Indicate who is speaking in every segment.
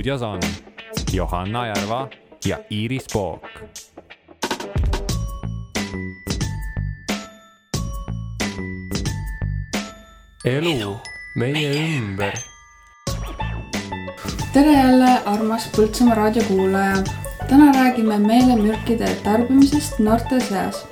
Speaker 1: stuudios on Johanna Järva ja Iiris Pook.
Speaker 2: elu meie ümber.
Speaker 3: tere jälle, armas Põltsamaa raadiokuulaja. täna räägime meelemürkide tarbimisest noorte seas.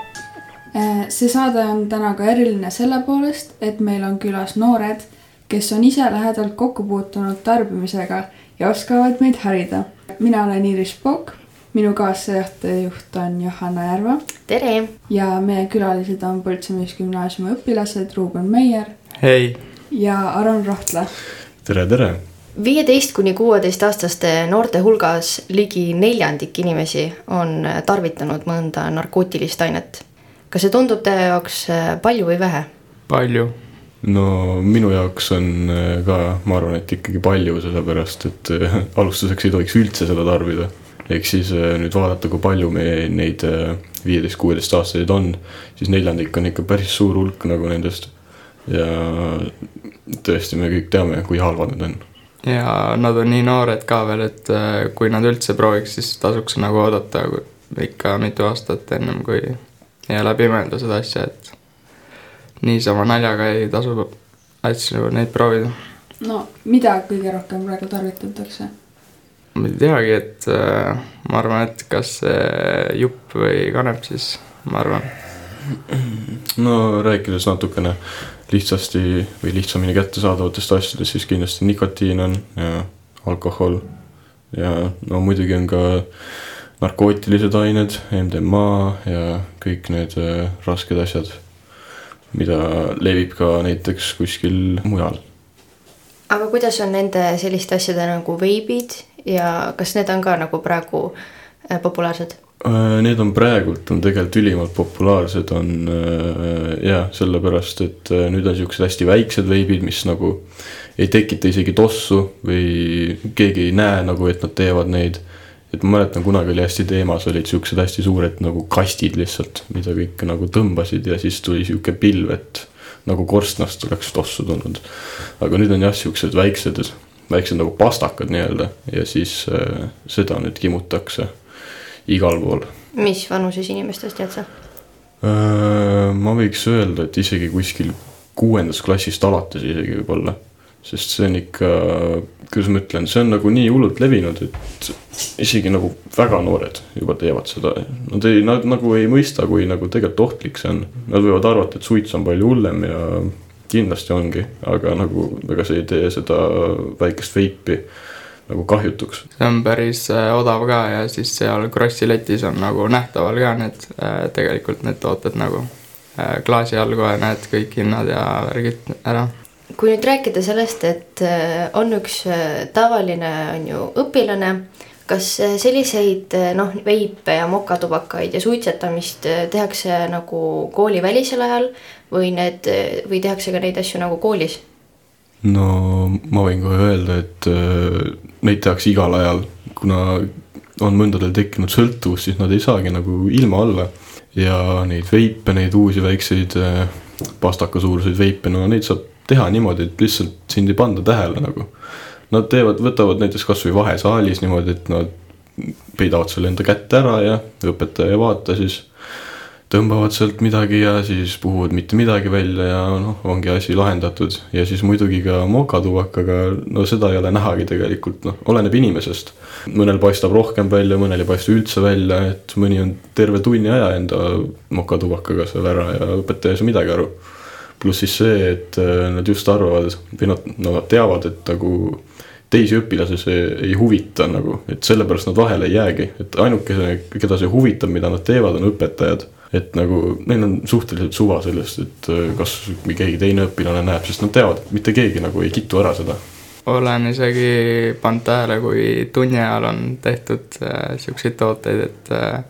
Speaker 3: see saade on täna ka eriline selle poolest, et meil on külas noored, kes on ise lähedalt kokku puutunud tarbimisega ja oskavad meid harida. mina olen Iiris Pook, minu kaassajuht on Johanna Järva
Speaker 4: tere!
Speaker 3: ja meie külalised on Põltsamaa Gümnaasiumi õpilased Ruuben Meier
Speaker 2: hei,
Speaker 3: ja Aron Rohtla.
Speaker 5: tere, tere!
Speaker 4: viieteist kuni kuueteistaastaste noorte hulgas ligi neljandik inimesi on tarvitanud mõnda narkootilist ainet. kas see tundub teie jaoks palju või vähe?
Speaker 2: palju.
Speaker 5: No minu jaoks on äh, ka, ma arvan, et ikkagi palju, sellepärast et äh, alustuseks ei tohiks üldse seda tarbida. ehk siis äh, nüüd vaadata, kui palju me neid viieteist-kuueteistaastaseid on, siis neljandik on ikka päris suur hulk nagu nendest. ja tõesti, me kõik teame, kui halvad need on.
Speaker 2: ja nad on nii noored ka veel, et kui nad üldse prooviks, siis tasuks nagu oodata ikka mitu aastat ennem kui ja läbi mõelda seda asja, et niisama naljaga ei tasu asju neid proovida.
Speaker 3: no mida kõige rohkem praegu tarvitatakse?
Speaker 2: ma ei teagi, et äh, ma arvan, et kas see jupp või kanep siis, ma arvan.
Speaker 5: no rääkides natukene lihtsasti või lihtsamini kättesaadavatest asjadest, siis kindlasti nikotiin on ja alkohol. ja no muidugi on ka narkootilised ained, MDMA ja kõik need äh, rasked asjad, mida levib ka näiteks kuskil mujal.
Speaker 4: aga kuidas on nende selliste asjade nagu veibid ja kas need on ka nagu praegu äh, populaarsed?
Speaker 5: Need on praegult on tegelikult ülimalt populaarsed on äh, jah, sellepärast et äh, nüüd on siuksed hästi väiksed veibid, mis nagu ei tekita isegi tossu või keegi ei näe nagu, et nad teevad neid. Et ma mäletan, kunagi oli hästi teemas, olid siuksed hästi suured nagu kastid lihtsalt, mida kõik nagu tõmbasid ja siis tuli sihuke pilv, et nagu korstnast oleks tossu tulnud. aga nüüd on jah, siuksed väiksed, väiksed nagu pastakad nii-öelda ja siis äh, seda nüüd kimutakse igal pool.
Speaker 4: mis vanuses inimestest tead sa?
Speaker 5: ma võiks öelda, et isegi kuskil kuuendast klassist alates isegi võib-olla. Sest see on ikka, kuidas ma ütlen, see on nagu nii hullult levinud, et isegi nagu väga noored juba teevad seda. Nad ei, nad nagu ei mõista, kui nagu tegelikult ohtlik see on. Nad võivad arvata, et suits on palju hullem ja kindlasti ongi, aga nagu ega see ei tee seda väikest veipi nagu kahjutuks.
Speaker 2: see on päris äh, odav ka ja siis seal Krossi letis on nagu nähtaval ka need äh, tegelikult need tooted nagu äh, klaasi all kohe näed kõik hinnad ja värgid ära.
Speaker 4: Kui nüüd rääkida sellest, et on üks tavaline on ju õpilane, kas selliseid noh, veipe ja mokatubakaid ja suitsetamist tehakse nagu koolivälisel ajal või need või tehakse ka neid asju nagu koolis?
Speaker 5: no ma võin kohe öelda, et äh, neid tehakse igal ajal, kuna on mõndadel tekkinud sõltuvus, siis nad ei saagi nagu ilma olla. ja neid veipe, neid uusi väikseid äh, pastaka suuruseid veipe, no neid saab teha niimoodi, et lihtsalt sind ei panda tähele nagu. Nad teevad, võtavad näiteks kasvõi vahesaalis niimoodi, et nad peidavad selle enda kätte ära ja õpetaja ei vaata siis tõmbavad sealt midagi ja siis puhuvad mitte midagi välja ja noh, ongi asi lahendatud. ja siis muidugi ka mokatubakaga, no seda ei ole nähagi tegelikult, noh, oleneb inimesest. mõnel paistab rohkem välja, mõnel ei paista üldse välja, et mõni on terve tunni aja enda mokatubakaga seal ära ja õpetaja ei saa midagi aru. Pluss siis see, et äh, nad just arvavad või nad, no nad teavad, et nagu teisi õpilasi see ei huvita nagu, et sellepärast nad vahele ei jäägi, et ainukene, keda see huvitab, mida nad teevad, on õpetajad et nagu neil on suhteliselt suva sellest, et äh, kas keegi teine õpilane näeb, sest nad teavad, et mitte keegi nagu ei kitu ära seda.
Speaker 2: olen isegi pannud tähele, kui tunni ajal on tehtud äh, siukseid tooteid, et äh,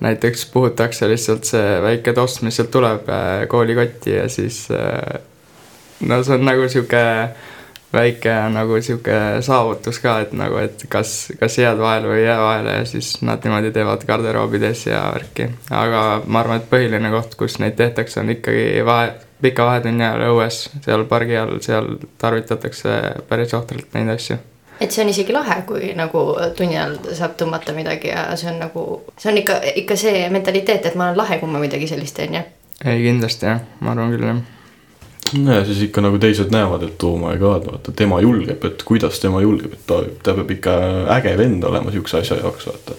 Speaker 2: näiteks puhutakse lihtsalt see väike toss, mis sealt tuleb äh, koolikotti ja siis äh, no see on nagu sihuke väike nagu sihuke saavutus ka, et nagu, et kas, kas jääd vahele või ei jää vahele ja siis nad niimoodi teevad garderoobides ja värki. aga ma arvan, et põhiline koht, kus neid tehtakse, on ikkagi vahe, pika vahetunni ajal õues, seal pargi all, seal tarvitatakse päris ohtralt neid asju.
Speaker 4: Et see on isegi lahe, kui nagu tunni ajal saab tõmmata midagi ja see on nagu, see on ikka, ikka see mentaliteet, et ma olen lahe, kui ma midagi sellist teen, jah.
Speaker 2: ei kindlasti jah, ma arvan küll jah.
Speaker 5: no ja siis ikka nagu teised näevad, et oo my god, vaata tema julgeb, et kuidas tema julgeb, et ta, ta peab ikka äge vend olema siukse asja jaoks, vaata.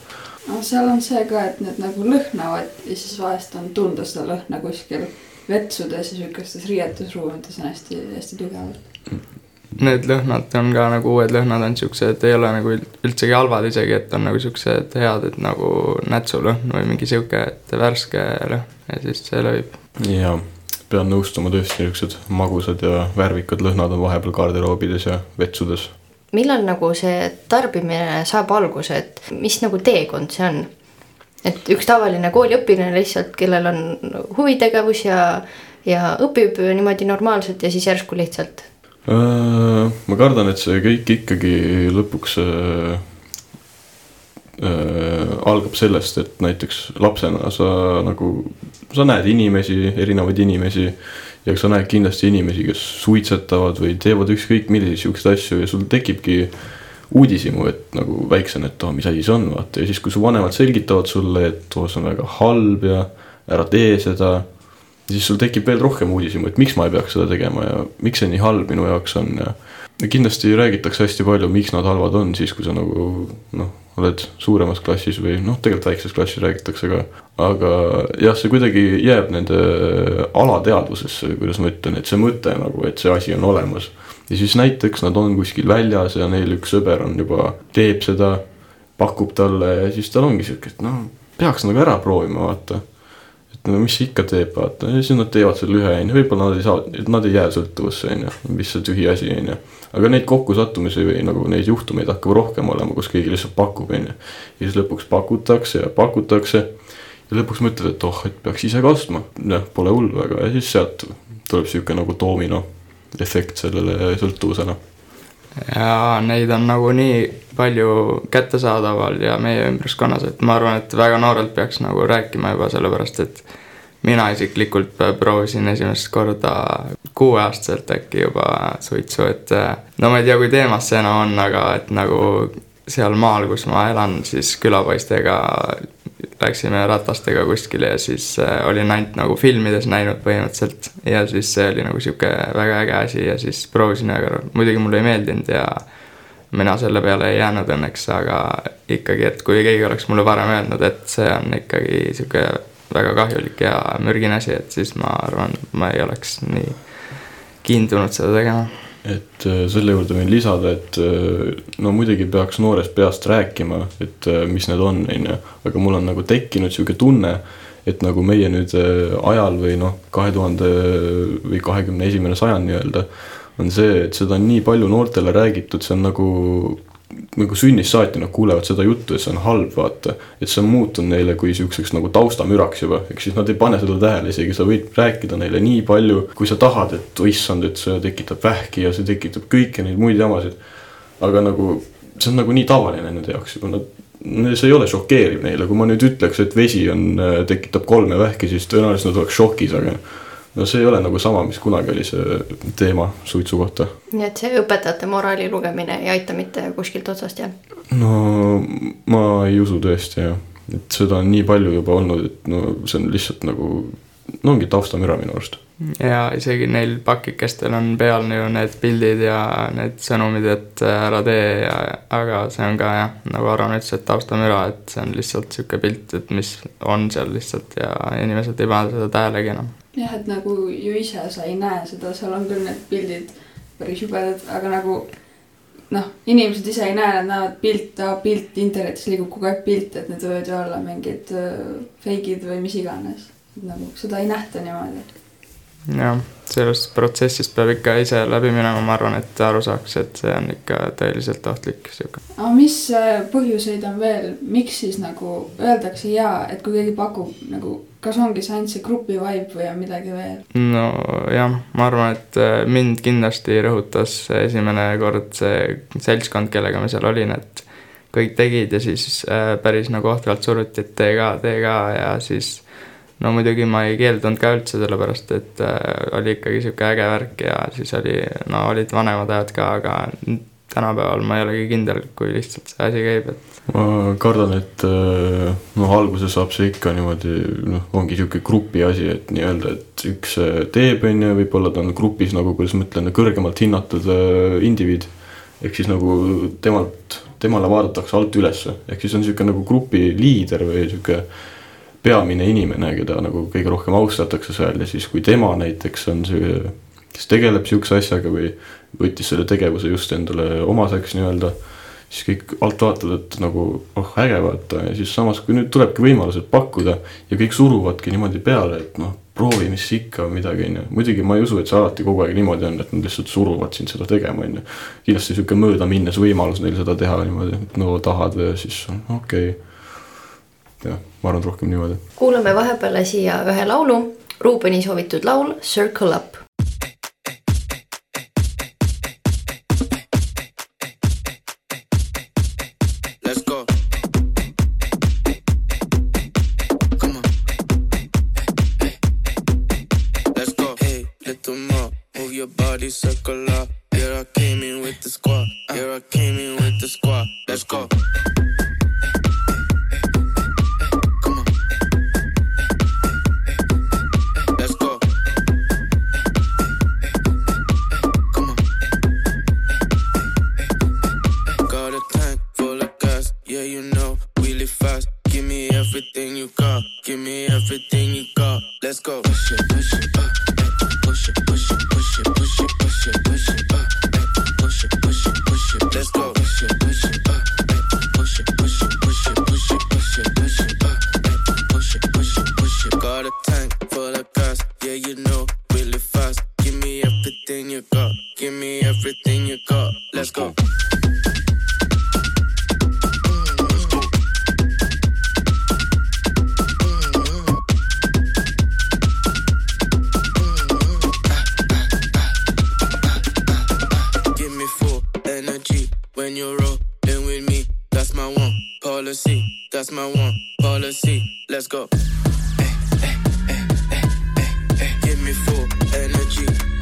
Speaker 3: no seal on see ka, et need nagu lõhnavad ja siis vahest on tunda seda lõhna kuskil vetsudes ja sihukestes riietusruumides on hästi, hästi tugevalt
Speaker 2: Need lõhnad on ka nagu uued lõhnad on siuksed, ei ole nagu üldsegi halvad isegi, et on nagu siuksed head, et nagu nätsulõhn või mingi sihuke, et värske lõhn ja siis see lööb.
Speaker 5: ja pean nõustuma tõesti niisugused magusad ja värvikad lõhnad on vahepeal garderoobides ja vetsudes.
Speaker 4: millal nagu see tarbimine saab alguse, et mis nagu teekond see on? et üks tavaline kooliõpilane lihtsalt, kellel on huvitegevus ja, ja õpib niimoodi normaalselt ja siis järsku lihtsalt
Speaker 5: ma kardan, et see kõik ikkagi lõpuks äh, äh, algab sellest, et näiteks lapsena sa nagu, sa näed inimesi, erinevaid inimesi. ja sa näed kindlasti inimesi, kes suitsetavad või teevad ükskõik milliseid siukseid asju ja sul tekibki uudishimu, et nagu väiksena, et oh, mis asi see on, vaata ja siis, kui su vanemad selgitavad sulle, et oh, see on väga halb ja ära tee seda siis sul tekib veel rohkem uudishimu, et miks ma ei peaks seda tegema ja miks see nii halb minu jaoks on ja. ja kindlasti räägitakse hästi palju, miks nad halvad on, siis kui sa nagu noh, oled suuremas klassis või noh, tegelikult väikses klassis räägitakse ka. aga jah, see kuidagi jääb nende alateadvusesse, kuidas ma ütlen, et see mõte nagu, et see asi on olemas. ja siis näiteks nad on kuskil väljas ja neil üks sõber on juba, teeb seda, pakub talle ja siis tal ongi sihuke, et noh, peaks nagu ära proovima, vaata no mis ikka teeb, vaata, ja siis nad teevad selle ühe, on ju, võib-olla nad ei saa, nad ei jää sõltuvusse, on ju, mis see tühi asi, on ju. aga neid kokkusattumisi või nagu neid juhtumeid hakkab rohkem olema, kus keegi lihtsalt pakub, on ju. ja siis lõpuks pakutakse ja pakutakse. ja lõpuks mõtled, et oh, et peaks ise ka ostma, jah, pole hullu, aga ja siis sealt tuleb sihuke nagu doomino efekt sellele sõltuvusele
Speaker 2: ja neid on nagu nii palju kättesaadaval ja meie ümbruskonnas, et ma arvan, et väga noorelt peaks nagu rääkima juba sellepärast, et mina isiklikult proovisin esimest korda kuueaastaselt äkki juba suitsu, et no ma ei tea, kui teemas see enam on, aga et nagu seal maal, kus ma elan, siis külapoistega läksime ratastega kuskile ja siis äh, olin ainult nagu filmides näinud põhimõtteliselt. ja siis see oli nagu sihuke väga äge asi ja siis proovisin korra, muidugi mulle ei meeldinud ja mina selle peale ei jäänud õnneks, aga ikkagi, et kui keegi oleks mulle varem öelnud, et see on ikkagi sihuke väga kahjulik ja mürgine asi, et siis ma arvan, ma ei oleks nii kiindunud seda tegema
Speaker 5: et äh, selle juurde võin lisada, et äh, no muidugi peaks noorest peast rääkima, et äh, mis need on, on ju, aga mul on nagu tekkinud sihuke tunne, et nagu meie nüüd ajal või noh, kahe tuhande või kahekümne esimene sajand nii-öelda on see, et seda on nii palju noortele räägitud, see on nagu nagu sünnist saati nad kuulevad seda juttu, et see on halb, vaata. et see on muutunud neile kui siukseks nagu taustamüraks juba, ehk siis nad ei pane seda tähele isegi, sa võid rääkida neile nii palju, kui sa tahad, et oh issand, et see tekitab vähki ja see tekitab kõiki neid muid jamasid. aga nagu see on nagu nii tavaline nende jaoks juba, nad, see ei ole šokeeriv neile, kui ma nüüd ütleks, et vesi on, tekitab kolme vähki, siis tõenäoliselt nad oleks šokis, aga no see ei ole nagu sama, mis kunagi oli see teema suitsu kohta.
Speaker 4: nii et see õpetajate moraali lugemine ei aita mitte kuskilt otsast jah?
Speaker 5: no ma ei usu tõesti jah, et seda on nii palju juba olnud, et no see on lihtsalt nagu, no ongi taustamüra minu arust.
Speaker 2: ja isegi neil pakikestel on peal ju need pildid ja need sõnumid, et ära tee ja, aga see on ka jah, nagu Aron ütles, et taustamüra, et see on lihtsalt sihuke pilt, et mis on seal lihtsalt ja inimesed ei pane seda tähelegi enam
Speaker 3: jah, et nagu ju ise sa ei näe seda, seal on küll need pildid päris jubedad, aga nagu noh, inimesed ise ei näe, nad näevad pilte, pilt, internetis liigub kogu aeg pilt, et need võivad ju olla mingid uh, fake'id või mis iganes. nagu seda ei nähta niimoodi.
Speaker 2: jah, sellest protsessist peab ikka ise läbi minema, ma arvan, et aru saaks, et see on ikka tõeliselt ohtlik sihuke.
Speaker 3: aga mis äh, põhjuseid on veel, miks siis nagu öeldakse jaa, et kui keegi pakub nagu kas ongi see ainult see grupi vibe või on midagi veel?
Speaker 2: nojah, ma arvan, et äh, mind kindlasti rõhutas esimene kord see seltskond, kellega ma seal olin, et kõik tegid ja siis äh, päris nagu ohtralt suruti, et tee ka, tee ka ja siis no muidugi ma ei keeldunud ka üldse, sellepärast et äh, oli ikkagi sihuke äge värk ja siis oli, no olid vanemad ajad ka, aga tänapäeval ma ei olegi kindel, kui lihtsalt see asi käib, et
Speaker 5: ma kardan, et äh, noh, alguses saab see ikka niimoodi noh, ongi sihuke grupi asi, et nii-öelda, et üks äh, teeb, on ju, võib-olla ta on grupis nagu, kuidas ma ütlen, kõrgemalt hinnatud äh, indiviid. ehk siis nagu temalt, temale vaadatakse alt ülesse, ehk siis on sihuke nagu grupi liider või sihuke peamine inimene, keda nagu kõige rohkem austatakse seal ja siis, kui tema näiteks on see, kes tegeleb sihukese asjaga või võttis selle tegevuse just endale omaseks nii-öelda siis kõik alt vaatavad, et nagu oh äge vaata ja siis samas, kui nüüd tulebki võimalused pakkuda ja kõik suruvadki niimoodi peale, et noh, proovi, mis ikka midagi on ju. muidugi ma ei usu, et see alati kogu aeg niimoodi on, et nad lihtsalt suruvad sind seda tegema, on ju. kindlasti sihuke möödaminnes võimalus neil seda teha niimoodi, et no tahad, siis okei okay.. Jah, ma arvan, et rohkem niimoodi.
Speaker 6: kuulame vahepeal siia ühe laulu, Ruubeni soovitud laul Circle Up when you're rolling with me. That's my one policy. That's my one policy. Let's go. Hey, hey, hey, Give me full energy.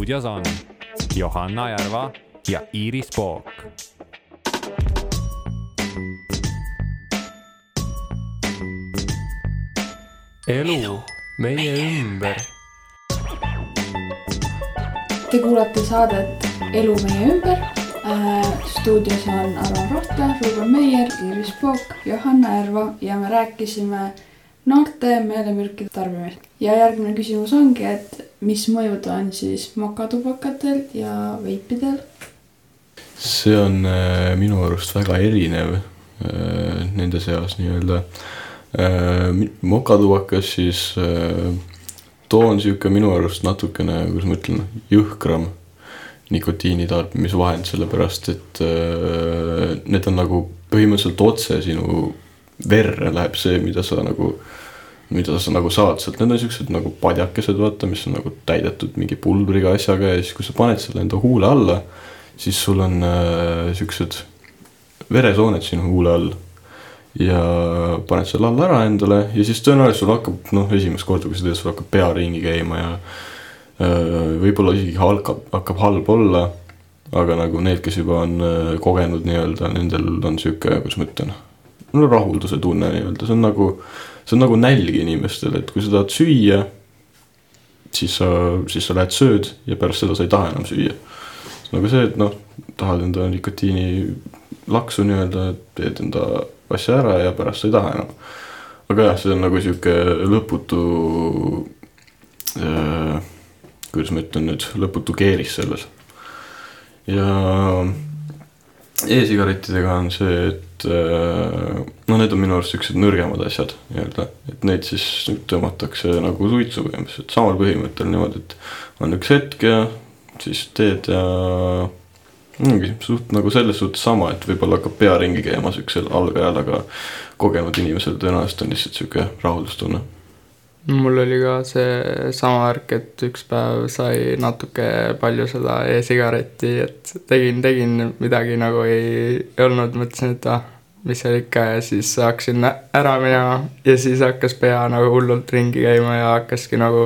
Speaker 1: Stuudios on Johanna Järva ja Iiris Pook.
Speaker 7: elu meie ümber.
Speaker 3: Te kuulate saadet Elu meie ümber äh,. stuudios on Arvo Rohtla, Ruben Meier, Iiris Pook, Johanna Järva ja me rääkisime noorte meelemürkide tarbimist. ja järgmine küsimus ongi, et mis mõjud on siis mokatubakatel ja veipidel?
Speaker 5: see on äh, minu arust väga erinev äh, nende seas nii-öelda äh,. mokatubakas siis äh, too on sihuke minu arust natukene, kuidas ma ütlen, jõhkram nikotiini tarbimisvahend, sellepärast et äh, need on nagu põhimõtteliselt otse sinu verre läheb see, mida sa nagu äh, mida sa nagu saad sealt, need on siuksed nagu padjakesed, vaata, mis on nagu täidetud mingi pulbriga asjaga ja siis, kui sa paned selle enda huule alla, siis sul on äh, siuksed veresooned sinu huule all. ja paned selle alla ära endale ja siis tõenäoliselt sul hakkab, noh, esimest korda, kui sa teed, sul hakkab pea ringi käima ja äh, võib-olla isegi hakkab, hakkab halb olla. aga nagu need, kes juba on äh, kogenud nii-öelda, nendel on sihuke, kuidas ma ütlen, no rahulduse tunne nii-öelda, see on nagu see on nagu nälg inimestel, et kui sa tahad süüa, siis sa, siis sa lähed sööd ja pärast seda sa ei taha enam süüa. nagu see, et noh, tahad enda nikotiini laksu nii-öelda, teed enda asja ära ja pärast sa ei taha enam. aga jah, see on nagu sihuke lõputu äh,, kuidas ma ütlen nüüd, lõputu keeris selles. ja e-sigarettidega on see, et äh, no need on minu arust siuksed nõrgemad asjad nii-öelda, et neid siis tõmmatakse nagu suitsu põhimõtteliselt samal põhimõttel niimoodi, et on üks hetk ja siis teed ja ongi suht nagu selles suhtes sama, et võib-olla hakkab pea ringi käima siuksel algajal, aga kogenud inimesel tõenäoliselt on lihtsalt sihuke rahuldustunne.
Speaker 2: Mul oli ka see sama värk, et üks päev sai natuke palju seda e-sigaretti, et tegin, tegin midagi nagu ei olnud, mõtlesin, et ah, mis seal ikka ja siis hakkasin ära minema. Ja siis hakkas pea nagu hullult ringi käima ja hakkaski nagu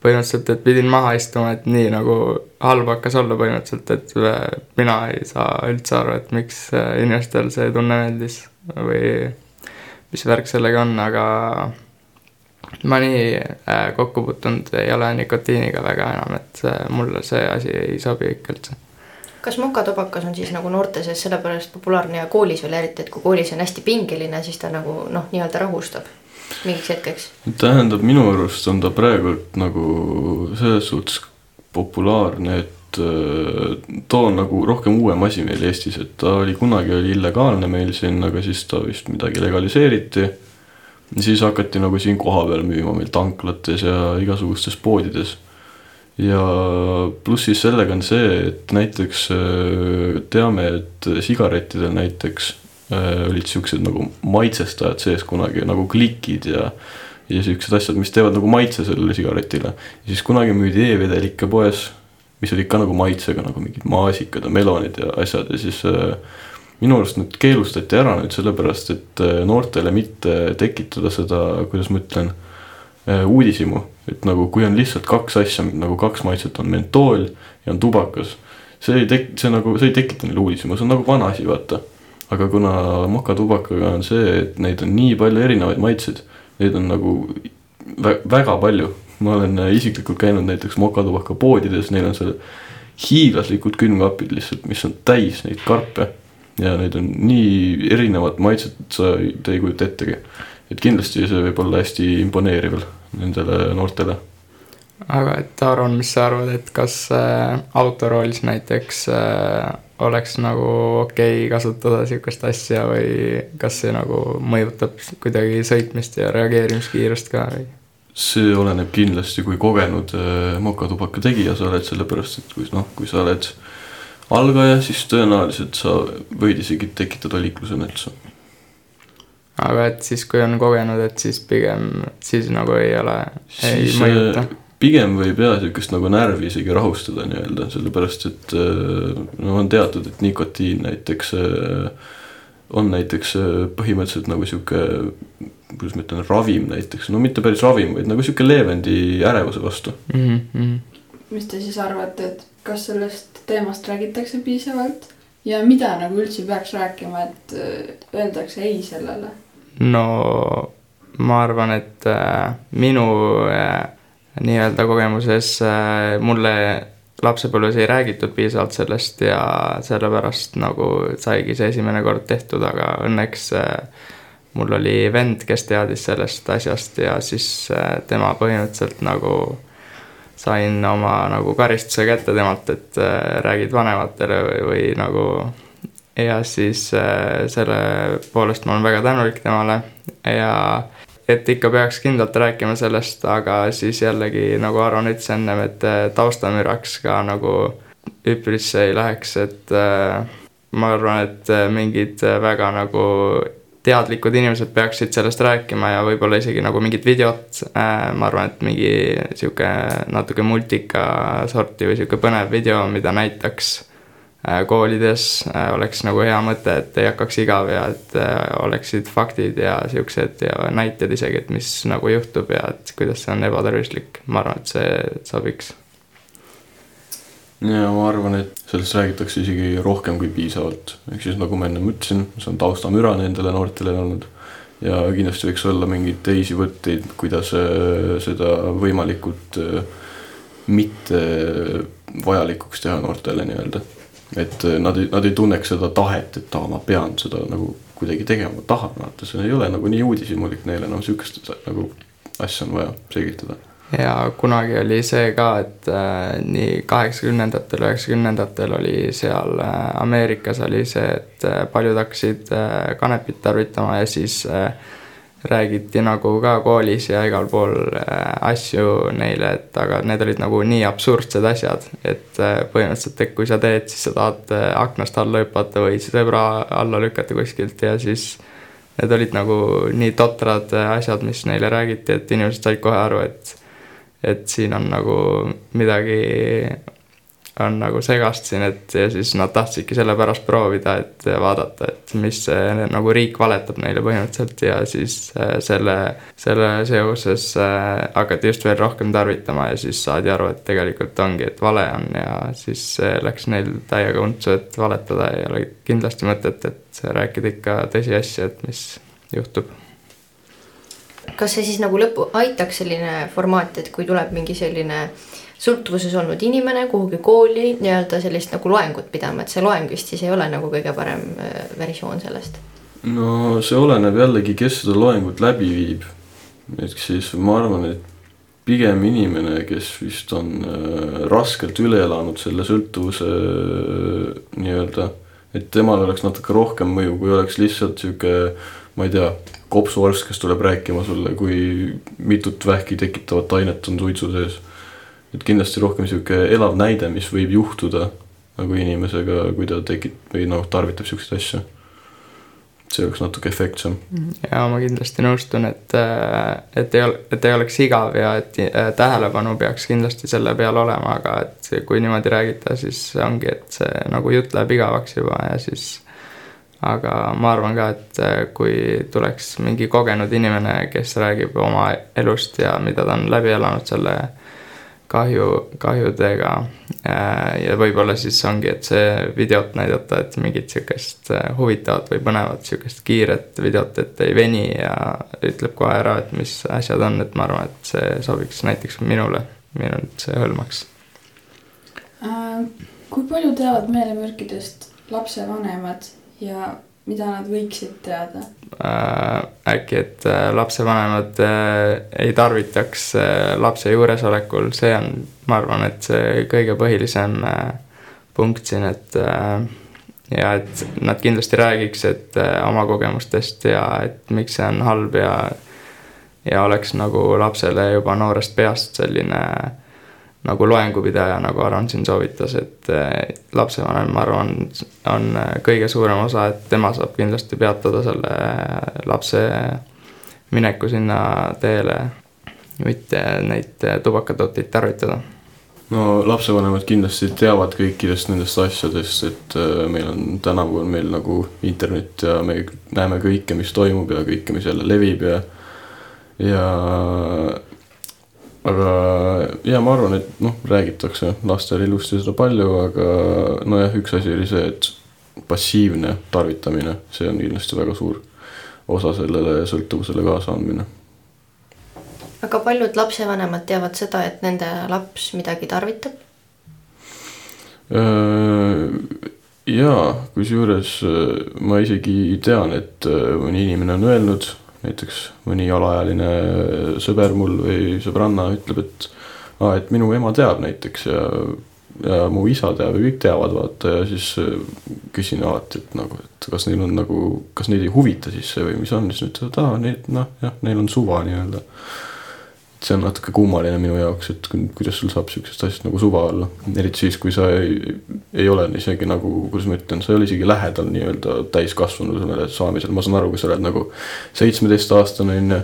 Speaker 2: põhimõtteliselt, et pidin maha istuma, et nii nagu halb hakkas olla põhimõtteliselt, et mina ei saa üldse aru, et miks inimestel see tunne meeldis või mis värk sellega on, aga ma nii äh, kokku puutunud ei ole nikotiiniga väga enam, et äh, mulle see asi ei sobi ikka üldse.
Speaker 4: kas mokatubakas on siis nagu noorte seas sellepärast populaarne ja koolis veel eriti, et kui koolis on hästi pingeline, siis ta nagu noh, nii-öelda rahustab mingiks hetkeks.
Speaker 5: tähendab, minu arust on ta praegult nagu selles suhtes populaarne, et äh, too on nagu rohkem uuem asi meil Eestis, et ta oli kunagi oli illegaalne meil siin, aga siis ta vist midagi legaliseeriti. Ja siis hakati nagu siin kohapeal müüma meil tanklates ja igasugustes poodides. ja pluss siis sellega on see, et näiteks äh, teame, et sigarettidel näiteks äh, olid siuksed nagu maitsestajad sees kunagi nagu klikid ja ja siuksed asjad, mis teevad nagu maitse sellele sigaretile. ja siis kunagi müüdi e-vedelikke poes, mis olid ka nagu maitsega nagu mingid maasikad ja melonid ja asjad ja siis äh, minu arust need keelustati ära nüüd sellepärast, et äh, noortele mitte tekitada seda, kuidas ma ütlen, uudishimu. et nagu kui on lihtsalt kaks asja, nagu kaks maitset on mentool ja on tubakas, see ei tek-, see nagu, see ei tekita neile uudishimu, see on nagu vana asi, vaata. aga kuna mokatubakaga on see, et neid on nii palju erinevaid maitseid, neid on nagu vä väga palju. ma olen äh, isiklikult käinud näiteks mokatubaka poodides, neil on seal hiiglaslikud külmkapid lihtsalt, mis on täis neid karpe. Ja neid on nii erinevat maitset, sa ei- te ei kujuta ettegi. et kindlasti see võib olla hästi imponeeriv nendele noortele.
Speaker 2: aga et Aron, mis sa arvad, et kas äh, autoroolis näiteks äh, oleks nagu okei okay kasutada sihukest asja või kas see nagu mõjutab kuidagi sõitmist ja reageerimiskiirust ka või?
Speaker 5: see oleneb kindlasti, kui kogenud äh, mokatubaka tegija sa oled, sellepärast et kui noh, kui sa oled algaja, siis tõenäoliselt sa võid isegi tekitada liiklusõnnetuse.
Speaker 2: aga et siis, kui on kogenud, et siis pigem siis nagu ei ole, ei
Speaker 5: Siis,
Speaker 2: mõjuta.
Speaker 5: pigem võib jah sihukest nagu närvi isegi rahustada nii-öelda, sellepärast et äh, no on teatud, et nikotiin näiteks äh, on näiteks äh, põhimõtteliselt nagu sihuke, kuidas ma ütlen, ravim näiteks, no mitte päris ravim, vaid nagu sihuke leevendi ärevuse vastu.
Speaker 2: Mm -hmm.
Speaker 3: Mis te siis arvate, et kas sellest teemast räägitakse piisavalt ja mida nagu üldse peaks rääkima, et äh, öeldakse ei sellele?
Speaker 2: no ma arvan, et äh, minu äh, nii-öelda kogemuses äh, mulle lapsepõlves ei räägitud piisavalt sellest ja sellepärast nagu saigi see esimene kord tehtud, aga õnneks äh, mul oli vend, kes teadis sellest asjast ja siis äh, tema põhimõtteliselt nagu sain oma nagu karistuse kätte temalt, et äh, räägid vanematele või, või nagu ja siis äh, selle poolest ma olen väga tänulik temale ja et ikka peaks kindlalt rääkima sellest, aga siis jällegi nagu Aron ütles ennem, et äh, taustamüraks ka nagu üpris ei läheks, et äh, ma arvan, et äh, mingid väga nagu teadlikud inimesed peaksid sellest rääkima ja võib-olla isegi nagu mingit videot äh,, ma arvan, et mingi sihuke natuke multika sorti või sihuke põnev video, mida näitaks äh, koolides äh, oleks nagu hea mõte, et ei hakkaks igav ja et äh, oleksid faktid ja siuksed ja näited isegi, et mis nagu juhtub ja et kuidas see on ebatervislik. ma arvan, et see sobiks.
Speaker 5: Ja ma arvan, et sellest räägitakse isegi rohkem kui piisavalt, ehk siis nagu ma ennem ütlesin, see on taustamüra nendele noortele olnud. ja kindlasti võiks olla mingeid teisi võtteid, kuidas äh, seda võimalikult äh, mitte vajalikuks teha noortele nii-öelda. et äh, nad ei, nad ei tunneks seda tahet, et aa, ma pean seda nagu kuidagi tegema, ma tahan, vaata, see ei ole nagu nii uudishimulik neile, noh, sihukest nagu asja on vaja selgitada
Speaker 2: ja kunagi oli see ka, et äh, nii kaheksakümnendatel, üheksakümnendatel oli seal äh, Ameerikas oli see, et äh, paljud hakkasid äh, kanepit tarvitama ja siis äh, räägiti nagu ka koolis ja igal pool äh, asju neile, et aga need olid nagu nii absurdsed asjad, et äh, põhimõtteliselt, et kui sa teed, siis sa tahad äh, aknast alla hüpata või sõbra alla lükata kuskilt ja siis need olid nagu nii totrad äh, asjad, mis neile räägiti, et inimesed said kohe aru, et et siin on nagu midagi on nagu segast siin, et ja siis nad tahtsidki sellepärast proovida, et vaadata, et mis see nagu riik valetab neile põhimõtteliselt ja siis äh, selle, selle seoses äh, hakati just veel rohkem tarvitama ja siis saadi aru, et tegelikult ongi, et vale on ja siis äh, läks neil täiega untsu, et valetada ei ole kindlasti mõtet, et rääkida ikka tõsiasja, et mis juhtub
Speaker 4: kas see siis nagu lõpu, aitaks selline formaat, et kui tuleb mingi selline sõltuvuses olnud inimene kuhugi kooli nii-öelda sellist nagu loengut pidama, et see loeng vist siis ei ole nagu kõige parem äh, versioon sellest?
Speaker 5: no see oleneb jällegi, kes seda loengut läbi viib. ehk siis ma arvan, et pigem inimene, kes vist on äh, raskelt üle elanud selle sõltuvuse äh, nii-öelda, et temal oleks natuke rohkem mõju, kui oleks lihtsalt sihuke, ma ei tea, kopsuarst, kes tuleb rääkima sulle, kui mitut vähki tekitavat ainet on suitsu sees. et kindlasti rohkem sihuke elav näide, mis võib juhtuda nagu inimesega, kui ta tekib või noh, tarvitab siukseid asju. see oleks natuke efektsem.
Speaker 2: ja ma kindlasti nõustun, et, et ei ole, et ei oleks igav ja et äh, tähelepanu peaks kindlasti selle peal olema, aga et kui niimoodi räägida, siis ongi, et see nagu jutt läheb igavaks juba ja siis aga ma arvan ka, et äh, kui tuleks mingi kogenud inimene, kes räägib oma elust ja mida ta on läbi elanud selle kahju, kahjudega. äh, ja võib-olla siis ongi, et see videot näidata, et mingit sihukest äh, huvitavat või põnevat sihukest kiiret videot, et ei veni ja ütleb kohe ära, et mis asjad on, et ma arvan, et see sobiks näiteks minule, minul see hõlmaks.
Speaker 3: kui palju teavad meelemürkidest lapsevanemad ja mida nad võiksid teada
Speaker 2: äh,? äkki, et äh, lapsevanemad äh, ei tarvitaks äh, lapse juuresolekul, see on, ma arvan, et see kõige põhilisem äh, punkt siin, et äh, ja et nad kindlasti räägiks, et äh, oma kogemustest ja et miks see on halb ja ja oleks nagu lapsele juba noorest peast selline äh, nagu loengupidaja, nagu Aron siin soovitas, et lapsevanem, ma arvan, on kõige suurem osa, et tema saab kindlasti peatada selle lapse mineku sinna teele, mitte neid tubakatooteid tarvitada.
Speaker 5: No lapsevanemad kindlasti teavad kõikidest nendest asjadest, et eh, meil on tänavu on meil nagu internet ja me näeme kõike, mis toimub ja kõike, mis jälle levib ja ja aga ja ma arvan, et noh, räägitakse lastele ilusti seda palju, aga nojah, üks asi oli see, et passiivne tarvitamine, see on kindlasti väga suur osa sellele sõltuvusele kaasa andmine.
Speaker 4: aga paljud lapsevanemad teavad seda, et nende laps midagi tarvitab?
Speaker 5: jaa, kusjuures ma isegi tean, et mõni inimene on öelnud näiteks mõni alaealine sõber mul või sõbranna ütleb, et aa, et minu ema teab näiteks ja, ja mu isa teab ja kõik teavad, vaata. Ja siis äh, küsin alati, et nagu, et kas neil on nagu, kas neid ei huvita siis see või mis on, siis nad ütlevad, aa, neid noh, jah, neil on suva nii-öelda see on natuke kummaline minu jaoks, et kuidas sul saab sihukesest asjast nagu suva olla, eriti siis, kui sa ei, ei ole isegi nagu, kuidas ma ütlen, sa ei ole isegi lähedal nii-öelda täiskasvanule saamisel, ma saan aru, kui sa oled nagu seitsmeteistaastane on ju.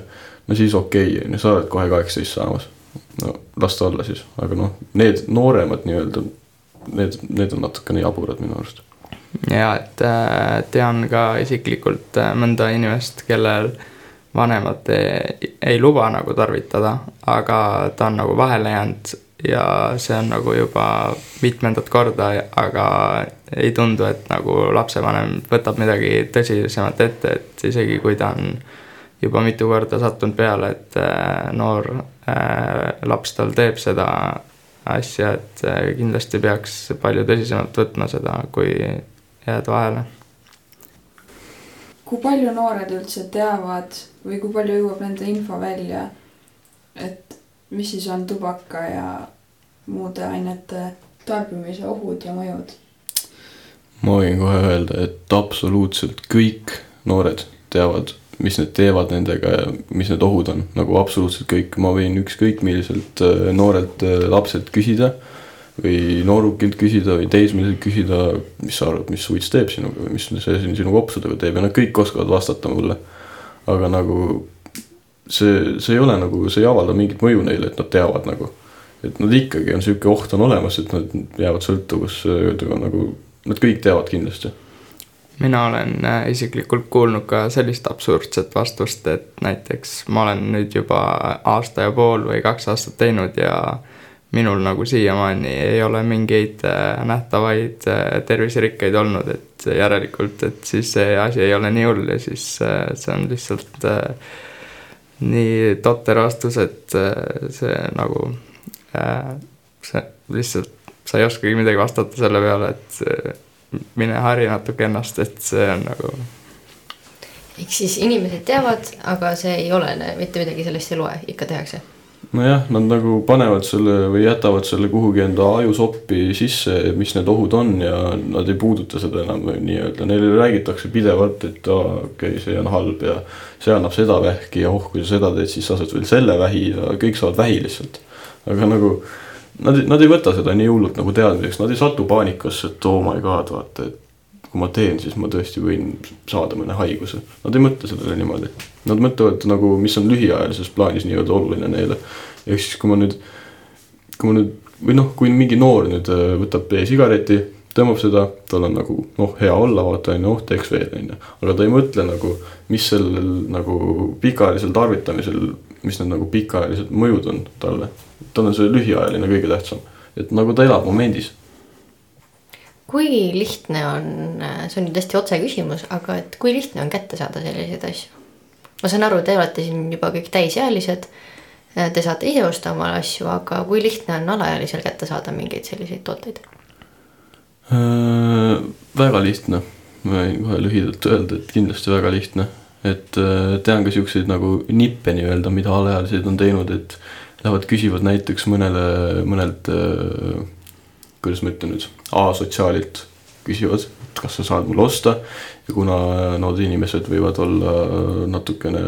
Speaker 5: no siis okei okay,, on ju, sa oled kohe kaheksateist saamas. no las ta olla siis, aga noh, need nooremad nii-öelda, need, need on natukene jaburad minu arust.
Speaker 2: ja, et äh, tean ka isiklikult äh, mõnda inimest, kellel vanemad ei, ei luba nagu tarvitada, aga ta on nagu vahele jäänud ja see on nagu juba mitmendat korda, aga ei tundu, et nagu lapsevanem võtab midagi tõsisemat ette, et isegi kui ta on juba mitu korda sattunud peale, et äh, noor äh, laps tal teeb seda asja, et äh, kindlasti peaks palju tõsisemalt võtma seda, kui jääd vahele.
Speaker 3: kui palju noored üldse teavad või kui palju jõuab nende info välja, et mis siis on tubaka ja muude ainete tarbimise ohud ja mõjud?
Speaker 5: ma võin kohe öelda, et absoluutselt kõik noored teavad, mis need teevad nendega ja mis need ohud on, nagu absoluutselt kõik, ma võin ükskõik milliselt äh, noorelt äh, lapselt küsida või noorukilt küsida või teismeliselt küsida, mis sa arvad, mis suits teeb sinuga või mis see sinu kopsudega teeb ja nad kõik oskavad vastata mulle. Aga nagu see, see ei ole nagu, see ei avalda mingit mõju neile, et nad teavad nagu. et nad ikkagi on sihuke oht on olemas, et nad jäävad sõltuvusse nagu, nad kõik teavad kindlasti
Speaker 2: mina olen äh, isiklikult kuulnud ka sellist absurdset vastust, et näiteks ma olen nüüd juba aasta ja pool või kaks aastat teinud ja minul nagu siiamaani ei ole mingeid äh, nähtavaid äh, terviserikkeid olnud, et järelikult, et siis see asi ei ole nii hull ja siis see on lihtsalt nii totter vastus, et see nagu, see lihtsalt, sa ei oskagi midagi vastata selle peale, et mine harja natuke ennast, et see on nagu.
Speaker 4: ehk siis inimesed teavad, aga see ei olene, mitte midagi sellest ei loe, ikka tehakse.
Speaker 5: Nojah, nad nagu panevad selle või jätavad selle kuhugi enda ajusoppi sisse, mis need ohud on ja nad ei puuduta seda enam nii-öelda, neile räägitakse pidevalt, et aa, okei okay,, see on halb ja see annab seda vähki ja oh, kui sa seda teed, siis sa saad veel selle vähi ja kõik saavad vähi lihtsalt. aga nagu nad, nad ei võta seda nii hullult nagu teadmiseks, nad ei satu paanikasse, et oh my god, vaata, et kui ma teen, siis ma tõesti võin saada mõne haiguse. Nad ei mõtle sellele niimoodi. Nad mõtlevad nagu, mis on lühiajalises plaanis nii-öelda oluline neile. ehk siis, kui ma nüüd, kui ma nüüd või noh, kui mingi noor nüüd äh, võtab e-sigareti, tõmbab seda, tal on nagu noh, hea olla, vaata on ju, oh teeks veel on ju. aga ta ei mõtle nagu, mis sellel nagu pikaajalisel tarvitamisel, mis need nagu pikaajalised mõjud on talle tal on see lühiajaline kõige tähtsam, et nagu ta elab momendis.
Speaker 4: kui lihtne on, see on nüüd hästi otse küsimus, aga et kui lihtne on kätte saada selliseid asju? Ma saan aru, te olete siin juba kõik täisealised. Te saate ise osta omale asju, aga kui lihtne on alaealisel kätte saada mingeid selliseid tooteid
Speaker 5: äh,? väga lihtne, ma võin kohe lühidalt öelda, et kindlasti väga lihtne, et äh, tean ka siukseid nagu nippe nii-öelda, mida alaealised on teinud, et lähevad küsivad näiteks mõnele, mõnelt äh, kuidas ma ütlen nüüd, A-sotsiaalilt küsivad, et kas sa saad mulle osta ja kuna nood inimesed võivad olla natukene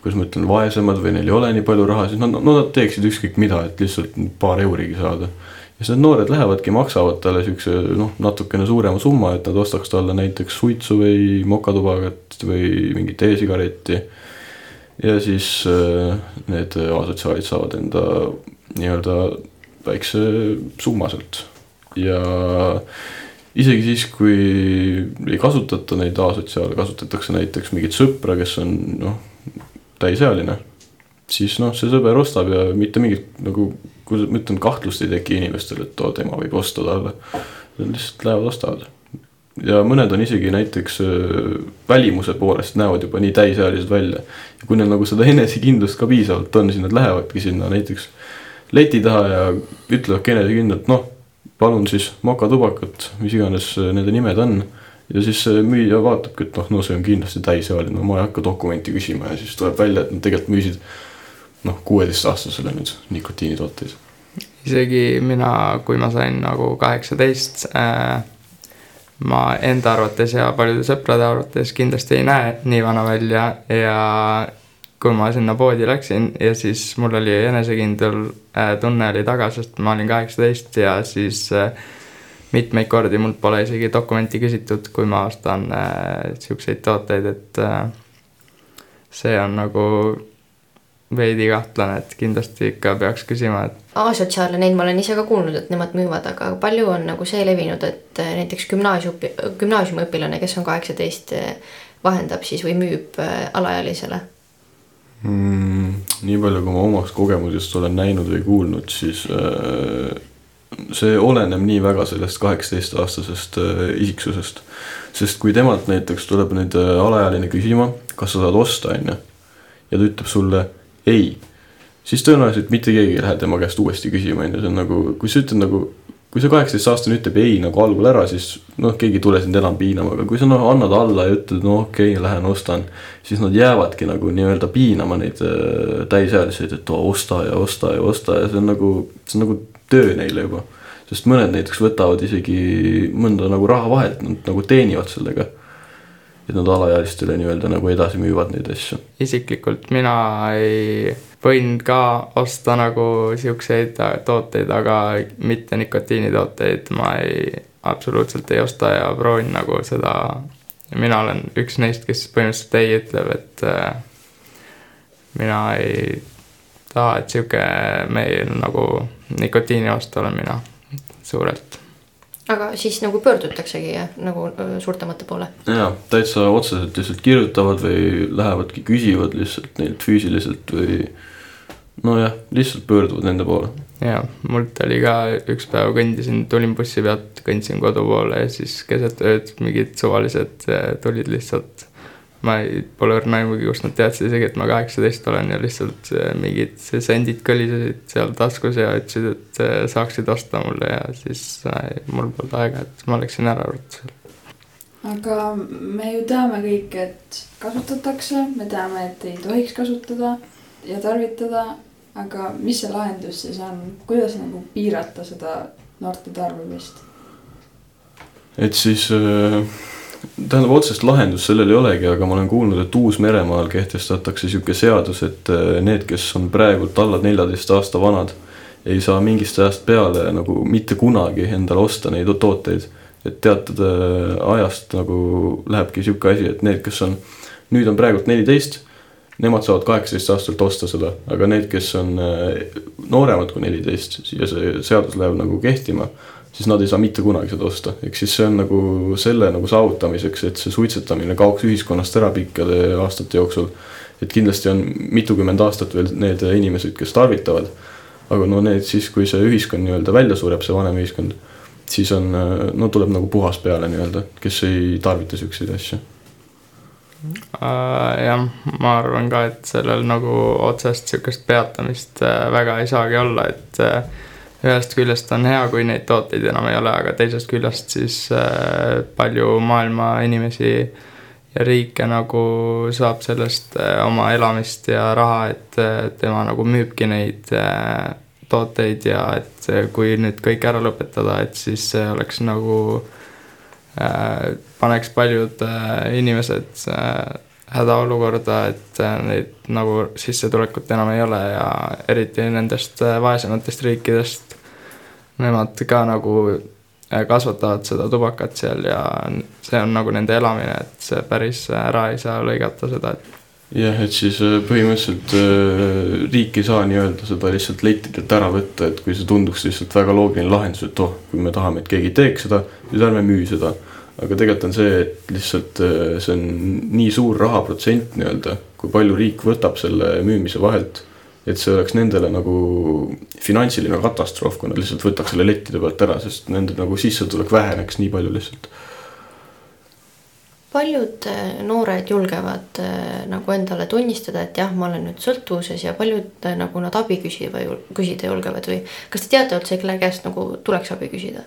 Speaker 5: kuidas ma ütlen, vaesemad või neil ei ole nii palju raha, siis nad, no nad teeksid ükskõik mida, et lihtsalt paar eurigi saada. ja siis need noored lähevadki, maksavad talle siukse noh, natukene suurema summa, et nad ostaks talle näiteks suitsu või mokatubakat või mingit e-sigaretti ja siis äh, need asotsiaalid saavad enda nii-öelda väikse summa sealt ja isegi siis, kui ei kasutata neid asotsiaale, kasutatakse näiteks mingit sõpra, kes on noh, täisealine, siis noh, see sõber ostab ja mitte mingit nagu, kuidas ma ütlen, kahtlust ei teki inimestel, et oo, tema võib osta talle. Nad lihtsalt lähevad, ostavad ja mõned on isegi näiteks äh, välimuse poolest näevad juba nii täisealised välja. ja kui neil nagu seda enesekindlust ka piisavalt on, siis nad lähevadki sinna näiteks leti taha ja ütlevadki enesekindlalt, noh, palun siis mokatubakat, mis iganes äh, nende nimed on. ja siis müüja vaatabki, et noh, no see on kindlasti täisealine, no ma ei hakka dokumenti küsima ja siis tuleb välja, et nad tegelikult müüsid noh, kuueteistaastasele nüüd nikotiinitooteid.
Speaker 2: isegi mina, kui ma sain nagu kaheksateist äh ma enda arvates ja paljude sõprade arvates kindlasti ei näe nii vana välja ja kui ma sinna poodi läksin ja siis mul oli enesekindel äh, tunne oli taga, sest ma olin kaheksateist ja siis äh, mitmeid kordi mult pole isegi dokumenti küsitud, kui ma ostan äh, siukseid tooteid, et äh, see on nagu veidi kahtlane, et kindlasti ikka peaks küsima, et.
Speaker 4: A-sotsiaale, neid ma olen ise ka kuulnud, et nemad müüvad, aga palju on nagu see levinud, et näiteks gümnaasium, gümnaasiumiõpilane, kes on kaheksateist, vahendab siis või müüb alaealisele
Speaker 5: mm,? nii palju, kui ma omast kogemusest olen näinud või kuulnud, siis äh, see oleneb nii väga sellest kaheksateistaastasest äh, isiksusest. sest kui temalt näiteks tuleb nüüd äh, alaealine küsima, kas sa saad osta, on ju ja ta ütleb sulle ei, siis tõenäoliselt mitte keegi ei lähe tema käest uuesti küsima, on ju, see on nagu, kui sa ütled nagu kui see kaheksateistaastane ütleb ei nagu algul ära, siis noh, keegi ei tule sind enam piinama, aga kui sa noh, annad alla ja ütled, no okei okay,, lähen ostan. siis nad jäävadki nagu nii-öelda piinama neid äh, täisealiseid, et oo, osta ja osta ja osta ja see on nagu, see on nagu töö neile juba. sest mõned näiteks võtavad isegi mõnda nagu raha vahelt, nad nagu teenivad sellega. Et nad alaealistele nii-öelda nagu edasi müüvad neid asju.
Speaker 2: isiklikult mina ei võin ka osta nagu siukseid tooteid, aga mitte nikotiinitooteid ma ei, absoluutselt ei osta ja proovin nagu seda. mina olen üks neist, kes põhimõtteliselt ei ütleb, et äh, mina ei taha, et sihuke meil nagu nikotiini vastu olen mina suurelt
Speaker 4: aga siis nagu pöördutaksegi jah, nagu suurtemate poole?
Speaker 5: jaa, täitsa otseselt lihtsalt kirjutavad või lähevadki küsivad lihtsalt neilt füüsiliselt või nojah, lihtsalt pöörduvad nende poole.
Speaker 2: jaa, mult oli ka üks päev kõndisin, tulin bussi pealt, kõndsin kodu poole ja siis keset ööd mingid suvalised äh, tulid lihtsalt. Ma ei, pole õrna aimugi, kust nad teadsid isegi, et ma kaheksateist olen ja lihtsalt äh, mingid sendid kõlisesid seal taskus ja ütlesid, et äh, saaksid osta mulle ja siis mul polnud aega, et ma läksin ära ruttu
Speaker 3: aga me ju teame kõik, et kasutatakse, me teame, et ei tohiks kasutada ja tarvitada aga mis see lahendus siis on, kuidas nagu piirata seda noorte tarbimist?
Speaker 5: et siis äh, tähendab otsest lahendust sellel ei olegi, aga ma olen kuulnud, et Uus-Meremaal kehtestatakse sihuke seadus, et äh, need, kes on praegult alla neljateist aasta vanad, ei saa mingist ajast peale nagu mitte kunagi endale osta neid tooteid. et teatud äh, ajast nagu lähebki sihuke asi, et need, kes on, nüüd on praegult neliteist nemad saavad kaheksateist aastaselt osta seda, aga need, kes on äh, nooremad kui neliteist ja see seadus läheb nagu kehtima, siis nad ei saa mitte kunagi seda osta, ehk siis see on nagu selle nagu saavutamiseks, et see suitsetamine kaoks ühiskonnast ära pikkade aastate jooksul. et kindlasti on mitukümmend aastat veel need inimesed, kes tarvitavad. aga no need siis, kui see ühiskond nii-öelda välja sureb, see vanem ühiskond, siis on, äh, no tuleb nagu puhas peale nii-öelda, kes ei tarvita siukseid asju
Speaker 2: Uh, jah, ma arvan ka, et sellel nagu otsest sihukest peatamist uh, väga ei saagi olla, et uh, ühest küljest on hea, kui neid tooteid enam ei ole, aga teisest küljest siis palju maailma inimesi ja riike nagu saab sellest oma elamist ja raha, et tema nagu müübki neid tooteid ja et kui nüüd kõik ära lõpetada, et siis see oleks nagu äh, paneks paljud äh, inimesed äh, hädaolukorda, et äh, neid nagu sissetulekut enam ei ole ja eriti nendest vaesematest riikidest. Nemad ka nagu kasvatavad seda tubakat seal ja see on nagu nende elamine, et see päris ära ei saa lõigata seda, et
Speaker 5: jah, et siis põhimõtteliselt riik ei saa nii-öelda seda lihtsalt lettidelt ära võtta, et kui see tunduks lihtsalt väga loogiline lahendus, et oh, kui me tahame, et keegi teeks seda, siis ärme müü seda aga tegelikult on see, et lihtsalt äh, see on nii suur rahaprotsent nii-öelda, kui palju riik võtab selle müümise vahelt. Et see oleks nendele nagu finantsiline katastroof, kui nad lihtsalt võtaks selle lettide pealt ära, sest nende nagu sissetulek väheneks nii palju lihtsalt.
Speaker 4: paljud äh, noored julgevad äh, nagu endale tunnistada, et jah, ma olen nüüd sõltuvuses ja paljud nagu nad abi küsiva, küsida julgevad või kas te teate üldse, kelle käest nagu tuleks abi küsida?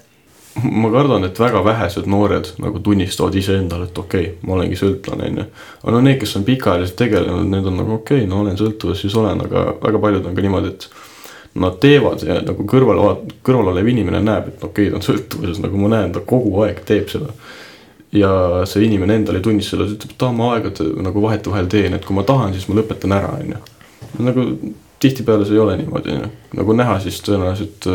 Speaker 5: Ma kardan, et väga vähesed noored nagu tunnistavad iseendale, et okei okay,, ma olengi sõltlane, on ju. aga no need, kes on pikaajaliselt tegelenud, need on nagu okei okay,, no olen sõltuvuses, siis olen, aga väga paljud on ka niimoodi, et nad teevad ja nagu kõrval, kõrval olev inimene näeb, et okei okay,, ta on sõltuvuses, nagu ma näen, ta kogu aeg teeb seda. ja see inimene endale ei tunnista seda, ta ütleb, et aa, ma aeg-ajalt nagu vahetevahel teen, et kui ma tahan, siis ma lõpetan ära, on ju. nagu tihtipeale see ei ole niimoodi, on ju, nagu näha, siis tõenäoliselt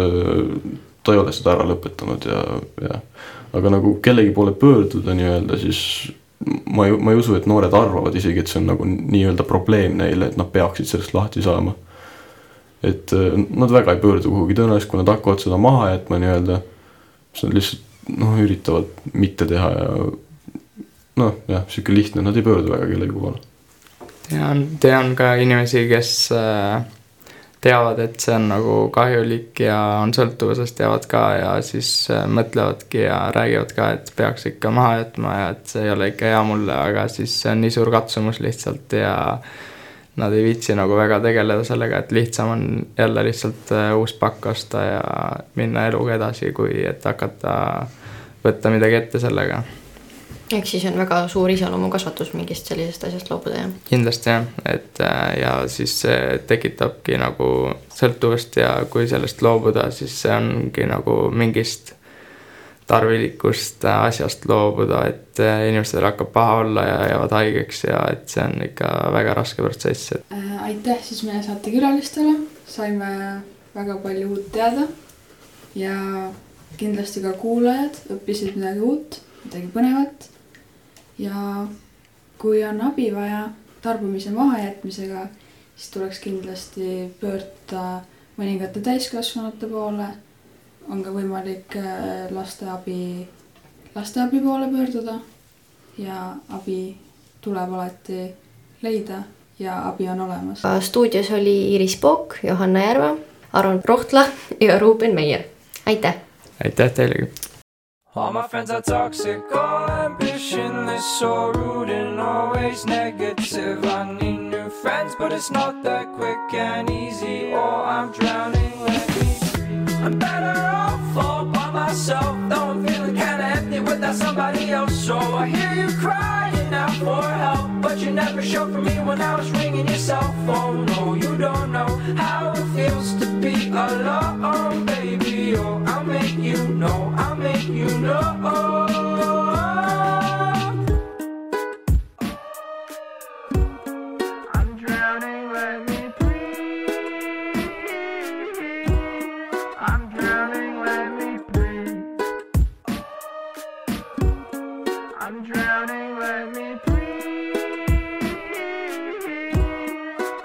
Speaker 5: ta ei ole seda ära lõpetanud ja, ja aga nagu kellegi poole pöörduda nii-öelda, siis ma ei, ma ei usu, et noored arvavad isegi, et see on nagu nii-öelda probleem neile, et nad peaksid sellest lahti saama. et äh, nad väga ei pöördu kuhugi, tõenäoliselt kui nad hakkavad seda maha jätma nii-öelda, siis nad lihtsalt noh, üritavad mitte teha ja noh, jah, sihuke lihtne, nad ei pöördu väga kellegi poole.
Speaker 2: tean, tean ka inimesi, kes äh teavad, et see on nagu kahjulik ja on sõltuvuses, teavad ka ja siis äh, mõtlevadki ja räägivad ka, et peaks ikka maha jätma ja et see ei ole ikka hea mulle, aga siis see on nii suur katsumus lihtsalt ja nad ei viitsi nagu väga tegeleda sellega, et lihtsam on jälle lihtsalt äh, uus pakk osta ja minna eluga edasi, kui et hakata võtta midagi ette sellega.
Speaker 4: Ehk siis on väga suur iseloomukasvatus mingist sellisest asjast loobuda, jah?
Speaker 2: kindlasti jah, et äh, ja siis see tekitabki nagu sõltuvust ja kui sellest loobuda, siis see ongi nagu mingist tarvilikust asjast loobuda, et äh, inimestel hakkab paha olla ja jäävad haigeks ja et see on ikka väga raske protsess, et
Speaker 3: Äh, aitäh siis meie saatekülalistele, saime väga palju uut teada ja kindlasti ka kuulajad õppisid midagi uut, midagi põnevat. Ja kui on abi vaja tarbimise mahajätmisega, siis tuleks kindlasti pöörduda mõningate täiskasvanute poole. on ka võimalik äh, lasteabi, lasteabi poole pöörduda ja abi tuleb alati leida ja abi on olemas.
Speaker 4: stuudios oli Iris Pook, Johanna Järva, Aron Rohtla ja Ruuben Meier. aitäh!
Speaker 2: aitäh teilegi!
Speaker 8: All my friends are toxic, all ambitionless, so rude and always negative. I need new friends, but it's not that quick and easy. Oh, I'm drowning, let me. I'm better off all by myself, though I'm feeling kinda empty without somebody else. So I hear you crying out for help, but you never showed for me when I was ringing your cell phone. No, you don't know how it feels to be alone, baby. Oh, I'll make you know, I'll make you know. I'm drowning, let me breathe.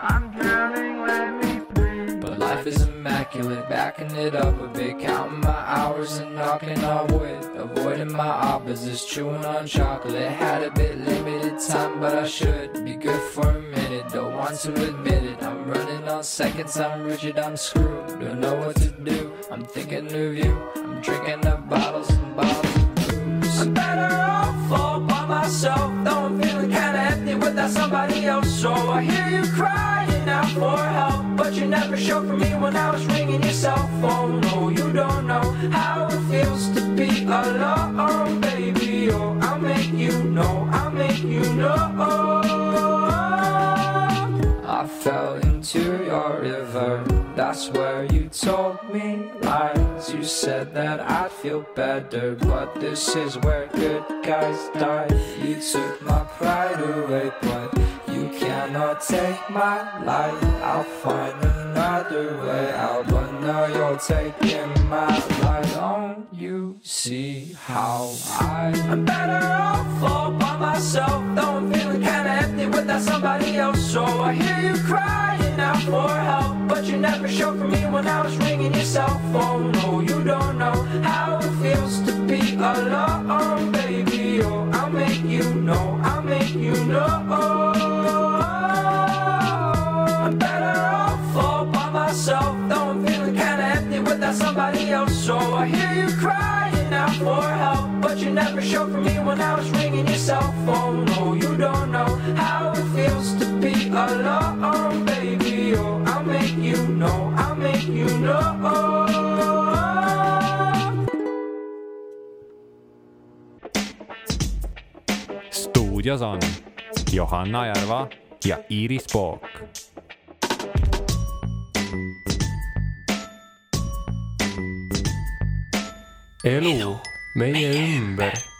Speaker 8: I'm drowning, let me breathe. But life is immaculate, backing it up a bit, counting my hours and knocking on wood. Avoiding my opposites, chewing on chocolate. Had a bit limited time, but I should be good for a minute. Don't want to admit it. I'm running on seconds, I'm rigid, I'm screwed. Don't know what to do. I'm thinking of you. I'm drinking up bottles and bottles myself, though I'm feeling kinda empty without somebody else. So I hear you crying out for help, but you never showed for me when I was ringing your cell phone. No, you don't know how it feels to be alone, baby. Oh, I'll make you know, I'll make you know. I fell into your river. That's where you told me lies. You said that I'd feel better, but this is where good guys die. You took my pride away, but you cannot take my life. I'll find another way out, but now you're taking my life. Don't you see how? I'm better off all by myself, though I'm feeling kinda empty without somebody else. So I hear you crying out for help, but you never showed for me when I was ringing your cell phone. No, you don't know how it feels to be alone, baby. Oh, I'll make you know, I'll make you know. I'm better off all by myself, though I'm feeling kinda empty without somebody else. So I hear you crying out for help, but you never showed for me when I was ringing your cell phone. No, you don't know how it feels to be alone, you know, I'll make you know.
Speaker 1: stuudios on Johanna Järva ja Iiris Pook.
Speaker 7: elu meie ümber